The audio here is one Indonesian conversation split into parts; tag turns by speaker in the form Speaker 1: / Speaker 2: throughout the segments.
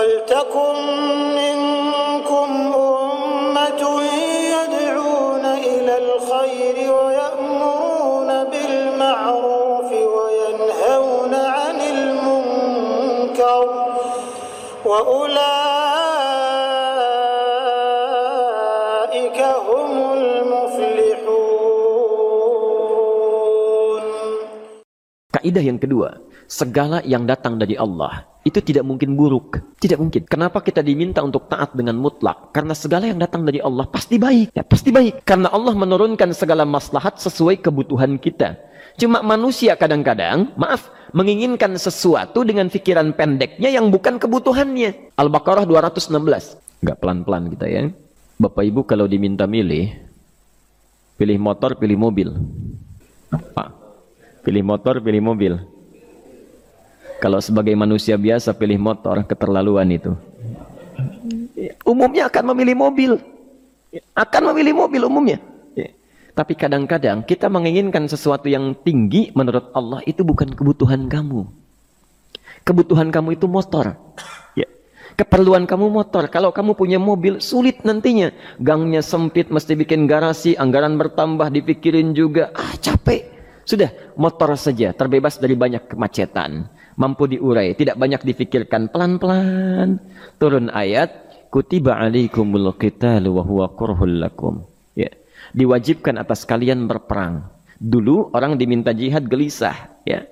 Speaker 1: ولتكن منكم أمة يدعون إلى الخير ويأمرون بالمعروف وينهون عن المنكر وأولئك هم المفلحون.
Speaker 2: Kaidah yang kedua, segala yang datang dari Allah. Itu tidak mungkin buruk. Tidak mungkin. Kenapa kita diminta untuk taat dengan mutlak? Karena segala yang datang dari Allah pasti baik. Ya, pasti baik. Karena Allah menurunkan segala maslahat sesuai kebutuhan kita. Cuma manusia kadang-kadang, maaf, menginginkan sesuatu dengan pikiran pendeknya yang bukan kebutuhannya. Al-Baqarah 216. Enggak pelan-pelan kita ya. Bapak Ibu kalau diminta milih, pilih motor, pilih mobil. Apa? Pilih motor, pilih mobil. Kalau sebagai manusia biasa pilih motor, keterlaluan itu. Umumnya akan memilih mobil. Akan memilih mobil umumnya. Tapi kadang-kadang kita menginginkan sesuatu yang tinggi menurut Allah itu bukan kebutuhan kamu. Kebutuhan kamu itu motor. Ya. Keperluan kamu motor. Kalau kamu punya mobil, sulit nantinya. Gangnya sempit, mesti bikin garasi, anggaran bertambah, dipikirin juga. Ah, capek. Sudah, motor saja, terbebas dari banyak kemacetan. Mampu diurai, tidak banyak difikirkan. Pelan-pelan. Turun ayat, Kutiba alaikumul qitalu wa huwa kurhul lakum. Ya. Diwajibkan atas kalian berperang. Dulu orang diminta jihad gelisah. ya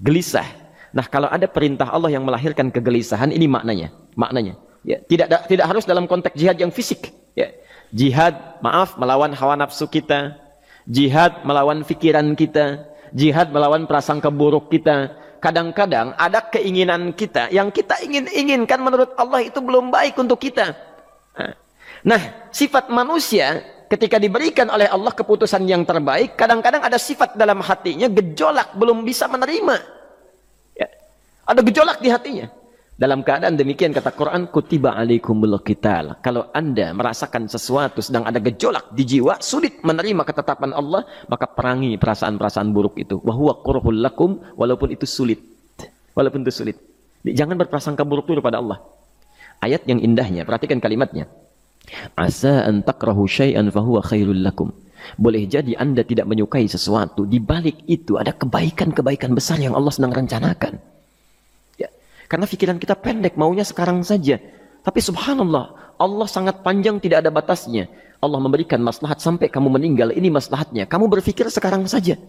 Speaker 2: Gelisah. Nah kalau ada perintah Allah yang melahirkan kegelisahan, ini maknanya. Maknanya. Ya. Tidak tidak harus dalam konteks jihad yang fisik. Ya. Jihad, maaf, melawan hawa nafsu kita. Jihad melawan pikiran kita. Jihad melawan prasangka buruk kita. Kadang-kadang ada keinginan kita yang kita ingin-inginkan menurut Allah itu belum baik untuk kita. Nah, sifat manusia ketika diberikan oleh Allah keputusan yang terbaik, kadang-kadang ada sifat dalam hatinya gejolak, belum bisa menerima. Ya. Ada gejolak di hatinya. Dalam keadaan demikian kata Quran, kutiba alaikumul qital. Kalau Anda merasakan sesuatu sedang ada gejolak di jiwa, sulit menerima ketetapan Allah, maka perangi perasaan-perasaan buruk itu. Wa huwa lakum walaupun itu sulit. Walaupun itu sulit. Jangan berprasangka buruk dulu pada Allah. Ayat yang indahnya, perhatikan kalimatnya. Asa an takrahu syai'an fahuwa khairul lakum. Boleh jadi Anda tidak menyukai sesuatu, di balik itu ada kebaikan-kebaikan besar yang Allah sedang rencanakan. Karena pikiran kita pendek, maunya sekarang saja. Tapi subhanallah, Allah sangat panjang tidak ada batasnya. Allah memberikan maslahat sampai kamu meninggal, ini maslahatnya. Kamu berpikir sekarang saja.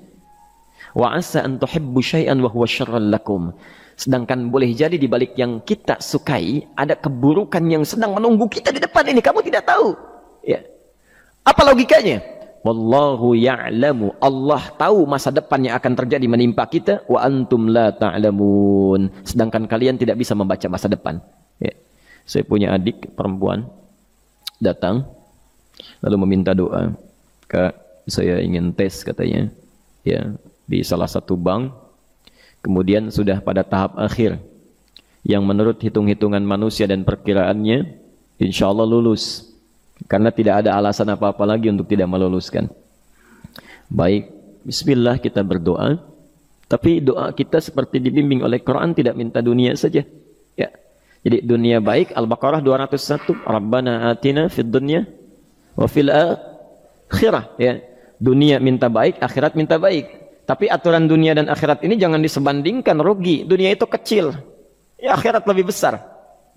Speaker 2: Wa asa an tuhibbu syai'an wa huwa syarral lakum. Sedangkan boleh jadi di balik yang kita sukai ada keburukan yang sedang menunggu kita di depan ini kamu tidak tahu. Ya. Apa logikanya? Wallahu ya'lamu. Allah tahu masa depan yang akan terjadi menimpa kita wa antum la ta'lamun. Sedangkan kalian tidak bisa membaca masa depan. Ya. Saya punya adik perempuan datang lalu meminta doa. Kak, saya ingin tes katanya. Ya, di salah satu bank kemudian sudah pada tahap akhir yang menurut hitung-hitungan manusia dan perkiraannya insya Allah lulus karena tidak ada alasan apa-apa lagi untuk tidak meluluskan baik bismillah kita berdoa tapi doa kita seperti dibimbing oleh Quran tidak minta dunia saja ya jadi dunia baik Al-Baqarah 201 Rabbana atina fid dunya wa fil akhirah ya dunia minta baik akhirat minta baik tapi aturan dunia dan akhirat ini jangan disebandingkan rugi. Dunia itu kecil. Ya akhirat lebih besar.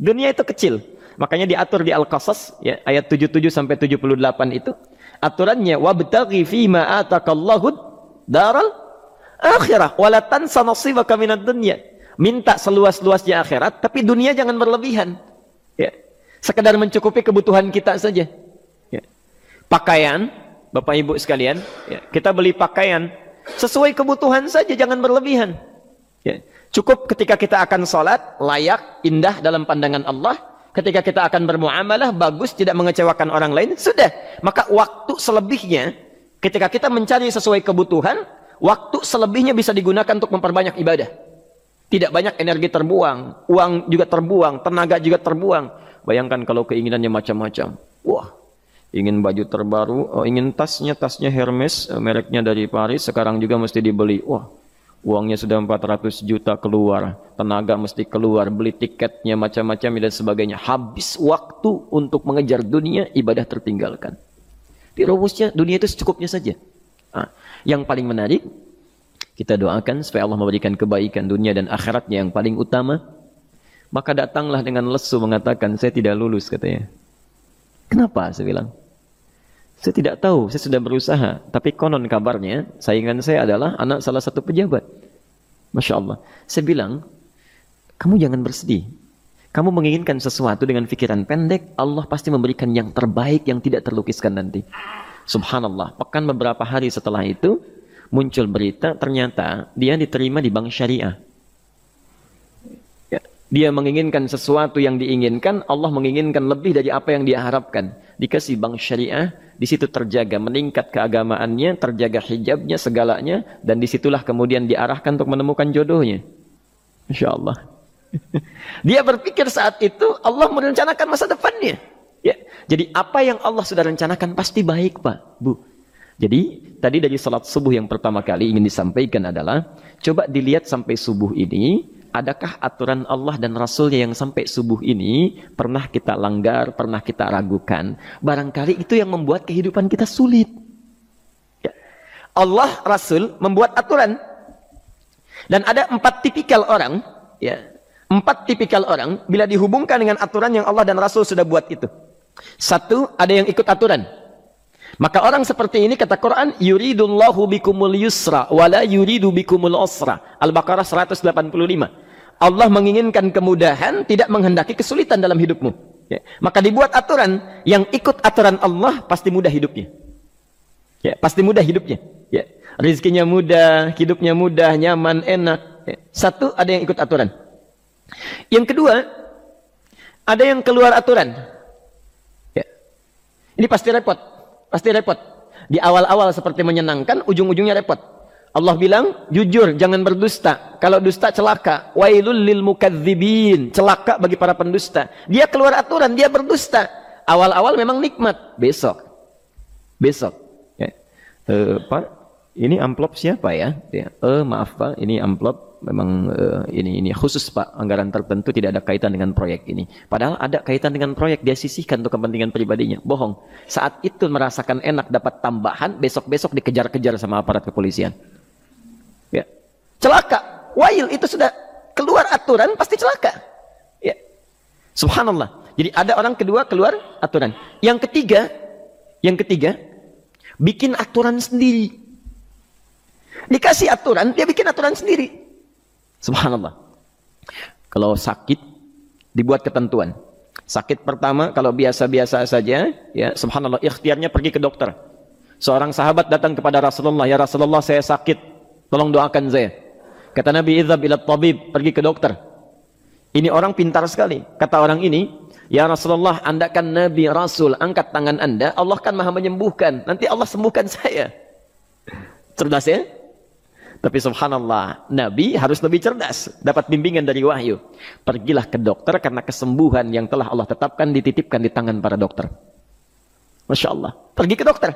Speaker 2: Dunia itu kecil. Makanya diatur di Al-Qasas ya, ayat 77 sampai 78 itu aturannya wabtaghi fima atakallahu daral akhirah wala tansa nasibaka minad dunya. Minta seluas-luasnya akhirat tapi dunia jangan berlebihan. Ya. Sekedar mencukupi kebutuhan kita saja. Ya. Pakaian, Bapak Ibu sekalian, ya, kita beli pakaian Sesuai kebutuhan saja, jangan berlebihan. Ya. Cukup ketika kita akan sholat, layak, indah dalam pandangan Allah. Ketika kita akan bermuamalah, bagus, tidak mengecewakan orang lain, sudah. Maka waktu selebihnya, ketika kita mencari sesuai kebutuhan, waktu selebihnya bisa digunakan untuk memperbanyak ibadah. Tidak banyak energi terbuang, uang juga terbuang, tenaga juga terbuang. Bayangkan kalau keinginannya macam-macam. Wah, ingin baju terbaru, oh, ingin tasnya, tasnya Hermes, eh, mereknya dari Paris, sekarang juga mesti dibeli. Wah, Uangnya sudah 400 juta keluar, tenaga mesti keluar, beli tiketnya macam-macam dan sebagainya. Habis waktu untuk mengejar dunia, ibadah tertinggalkan. Di rumusnya dunia itu secukupnya saja. Nah, yang paling menarik, kita doakan supaya Allah memberikan kebaikan dunia dan akhiratnya yang paling utama. Maka datanglah dengan lesu mengatakan, saya tidak lulus katanya. Kenapa? Saya bilang. Saya tidak tahu, saya sudah berusaha. Tapi konon kabarnya, saingan saya adalah anak salah satu pejabat. Masya Allah. Saya bilang, kamu jangan bersedih. Kamu menginginkan sesuatu dengan pikiran pendek, Allah pasti memberikan yang terbaik yang tidak terlukiskan nanti. Subhanallah. Pekan beberapa hari setelah itu, muncul berita, ternyata dia diterima di bank syariah. Ya, dia menginginkan sesuatu yang diinginkan, Allah menginginkan lebih dari apa yang dia harapkan. Dikasih bank syariah, di situ terjaga, meningkat keagamaannya, terjaga hijabnya, segalanya, dan di situlah kemudian diarahkan untuk menemukan jodohnya. Insya Allah. Dia berpikir saat itu Allah merencanakan masa depannya. Ya, jadi apa yang Allah sudah rencanakan pasti baik, Pak, Bu. Jadi tadi dari salat subuh yang pertama kali ingin disampaikan adalah coba dilihat sampai subuh ini adakah aturan Allah dan Rasulnya yang sampai subuh ini pernah kita langgar, pernah kita ragukan. Barangkali itu yang membuat kehidupan kita sulit. Ya. Allah, Rasul membuat aturan. Dan ada empat tipikal orang, ya, empat tipikal orang bila dihubungkan dengan aturan yang Allah dan Rasul sudah buat itu. Satu, ada yang ikut aturan. Maka orang seperti ini kata Quran, yuridullahu bikumul yusra wala yuridu bikumul usra. Al-Baqarah 185. Allah menginginkan kemudahan, tidak menghendaki kesulitan dalam hidupmu. Ya. Maka dibuat aturan, yang ikut aturan Allah pasti mudah hidupnya. Ya, pasti mudah hidupnya. Ya. Rizkinya mudah, hidupnya mudah, nyaman, enak. Ya. Satu, ada yang ikut aturan. Yang kedua, ada yang keluar aturan. Ya. Ini pasti repot. Pasti repot. Di awal-awal seperti menyenangkan, ujung-ujungnya repot. Allah bilang, jujur, jangan berdusta. Kalau dusta celaka. Wailul lil mukadzibin. Celaka bagi para pendusta. Dia keluar aturan, dia berdusta. Awal-awal memang nikmat. Besok. Besok. Ya. Uh, Pak, ini amplop siapa ya? ya. Uh, maaf Pak, ini amplop memang uh, ini ini khusus Pak. Anggaran tertentu tidak ada kaitan dengan proyek ini. Padahal ada kaitan dengan proyek. Dia sisihkan untuk kepentingan pribadinya. Bohong. Saat itu merasakan enak dapat tambahan, besok-besok dikejar-kejar sama aparat kepolisian celaka. Wail itu sudah keluar aturan pasti celaka. Ya. Subhanallah. Jadi ada orang kedua keluar aturan. Yang ketiga, yang ketiga, bikin aturan sendiri. Dikasih aturan, dia bikin aturan sendiri. Subhanallah. Kalau sakit, dibuat ketentuan. Sakit pertama, kalau biasa-biasa saja, ya subhanallah, ikhtiarnya pergi ke dokter. Seorang sahabat datang kepada Rasulullah, ya Rasulullah saya sakit, tolong doakan saya. Kata Nabi Idzab ila tabib, pergi ke dokter. Ini orang pintar sekali. Kata orang ini, Ya Rasulullah, anda kan Nabi Rasul, angkat tangan anda, Allah kan maha menyembuhkan. Nanti Allah sembuhkan saya. Cerdas ya? Tapi subhanallah, Nabi harus lebih cerdas. Dapat bimbingan dari wahyu. Pergilah ke dokter karena kesembuhan yang telah Allah tetapkan dititipkan di tangan para dokter. Masya Allah. Pergi ke dokter.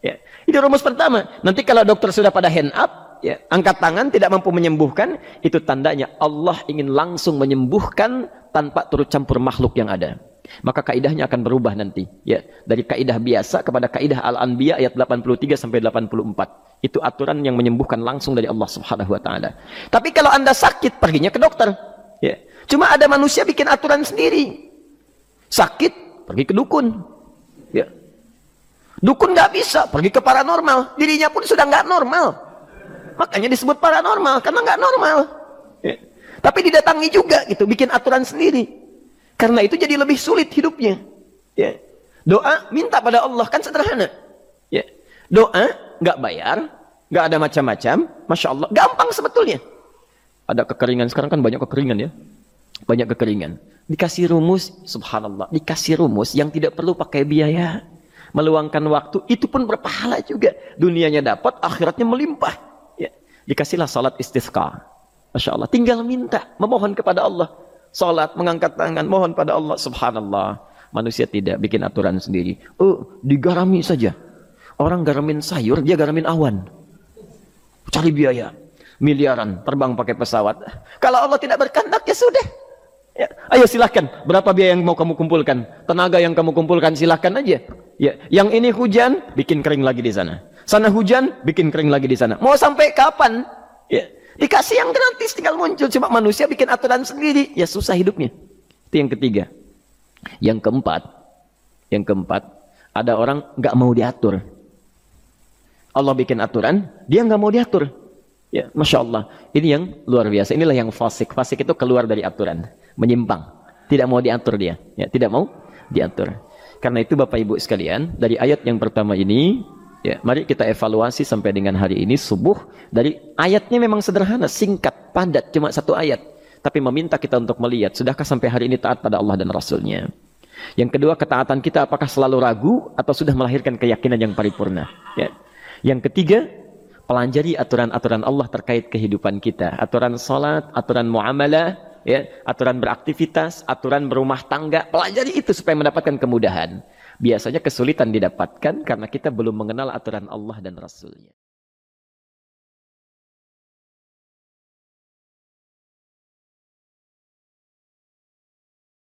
Speaker 2: Ya. Ini rumus pertama. Nanti kalau dokter sudah pada hand up, ya, angkat tangan tidak mampu menyembuhkan, itu tandanya Allah ingin langsung menyembuhkan tanpa turut campur makhluk yang ada. Maka kaidahnya akan berubah nanti, ya, dari kaidah biasa kepada kaidah Al-Anbiya ayat 83 sampai 84. Itu aturan yang menyembuhkan langsung dari Allah Subhanahu wa taala. Tapi kalau Anda sakit, perginya ke dokter. Ya. Cuma ada manusia bikin aturan sendiri. Sakit, pergi ke dukun. Ya. Dukun nggak bisa, pergi ke paranormal. Dirinya pun sudah nggak normal. Makanya disebut paranormal karena nggak normal. Ya. Tapi didatangi juga gitu, bikin aturan sendiri. Karena itu jadi lebih sulit hidupnya. Ya. Doa minta pada Allah kan sederhana. Ya. Doa nggak bayar, nggak ada macam-macam, masya Allah, gampang sebetulnya. Ada kekeringan sekarang kan banyak kekeringan ya, banyak kekeringan. Dikasih rumus, subhanallah, dikasih rumus yang tidak perlu pakai biaya, meluangkan waktu, itu pun berpahala juga. Dunianya dapat, akhiratnya melimpah dikasihlah salat istisqa. Masya Allah. Tinggal minta, memohon kepada Allah. Salat, mengangkat tangan, mohon pada Allah. Subhanallah. Manusia tidak bikin aturan sendiri. Oh, digarami saja. Orang garamin sayur, dia garamin awan. Cari biaya. Miliaran terbang pakai pesawat. Kalau Allah tidak berkehendak ya sudah. Ya, ayo silahkan. Berapa biaya yang mau kamu kumpulkan? Tenaga yang kamu kumpulkan silahkan aja. Ya, yang ini hujan, bikin kering lagi di sana. Sana hujan, bikin kering lagi di sana. Mau sampai kapan? Ya, dikasih yang gratis tinggal muncul. Cuma manusia bikin aturan sendiri. Ya susah hidupnya. Itu yang ketiga. Yang keempat, yang keempat, ada orang nggak mau diatur. Allah bikin aturan, dia nggak mau diatur. Ya, masya Allah. Ini yang luar biasa. Inilah yang fasik. Fasik itu keluar dari aturan menyimpang. Tidak mau diatur dia. Ya, tidak mau diatur. Karena itu Bapak Ibu sekalian, dari ayat yang pertama ini, ya, mari kita evaluasi sampai dengan hari ini subuh. Dari ayatnya memang sederhana, singkat, padat, cuma satu ayat. Tapi meminta kita untuk melihat, sudahkah sampai hari ini taat pada Allah dan Rasulnya. Yang kedua, ketaatan kita apakah selalu ragu atau sudah melahirkan keyakinan yang paripurna. Ya. Yang ketiga, pelajari aturan-aturan Allah terkait kehidupan kita. Aturan salat, aturan muamalah, ya, aturan beraktivitas, aturan berumah tangga, pelajari itu supaya mendapatkan kemudahan. Biasanya kesulitan didapatkan karena kita belum mengenal aturan Allah dan Rasulnya.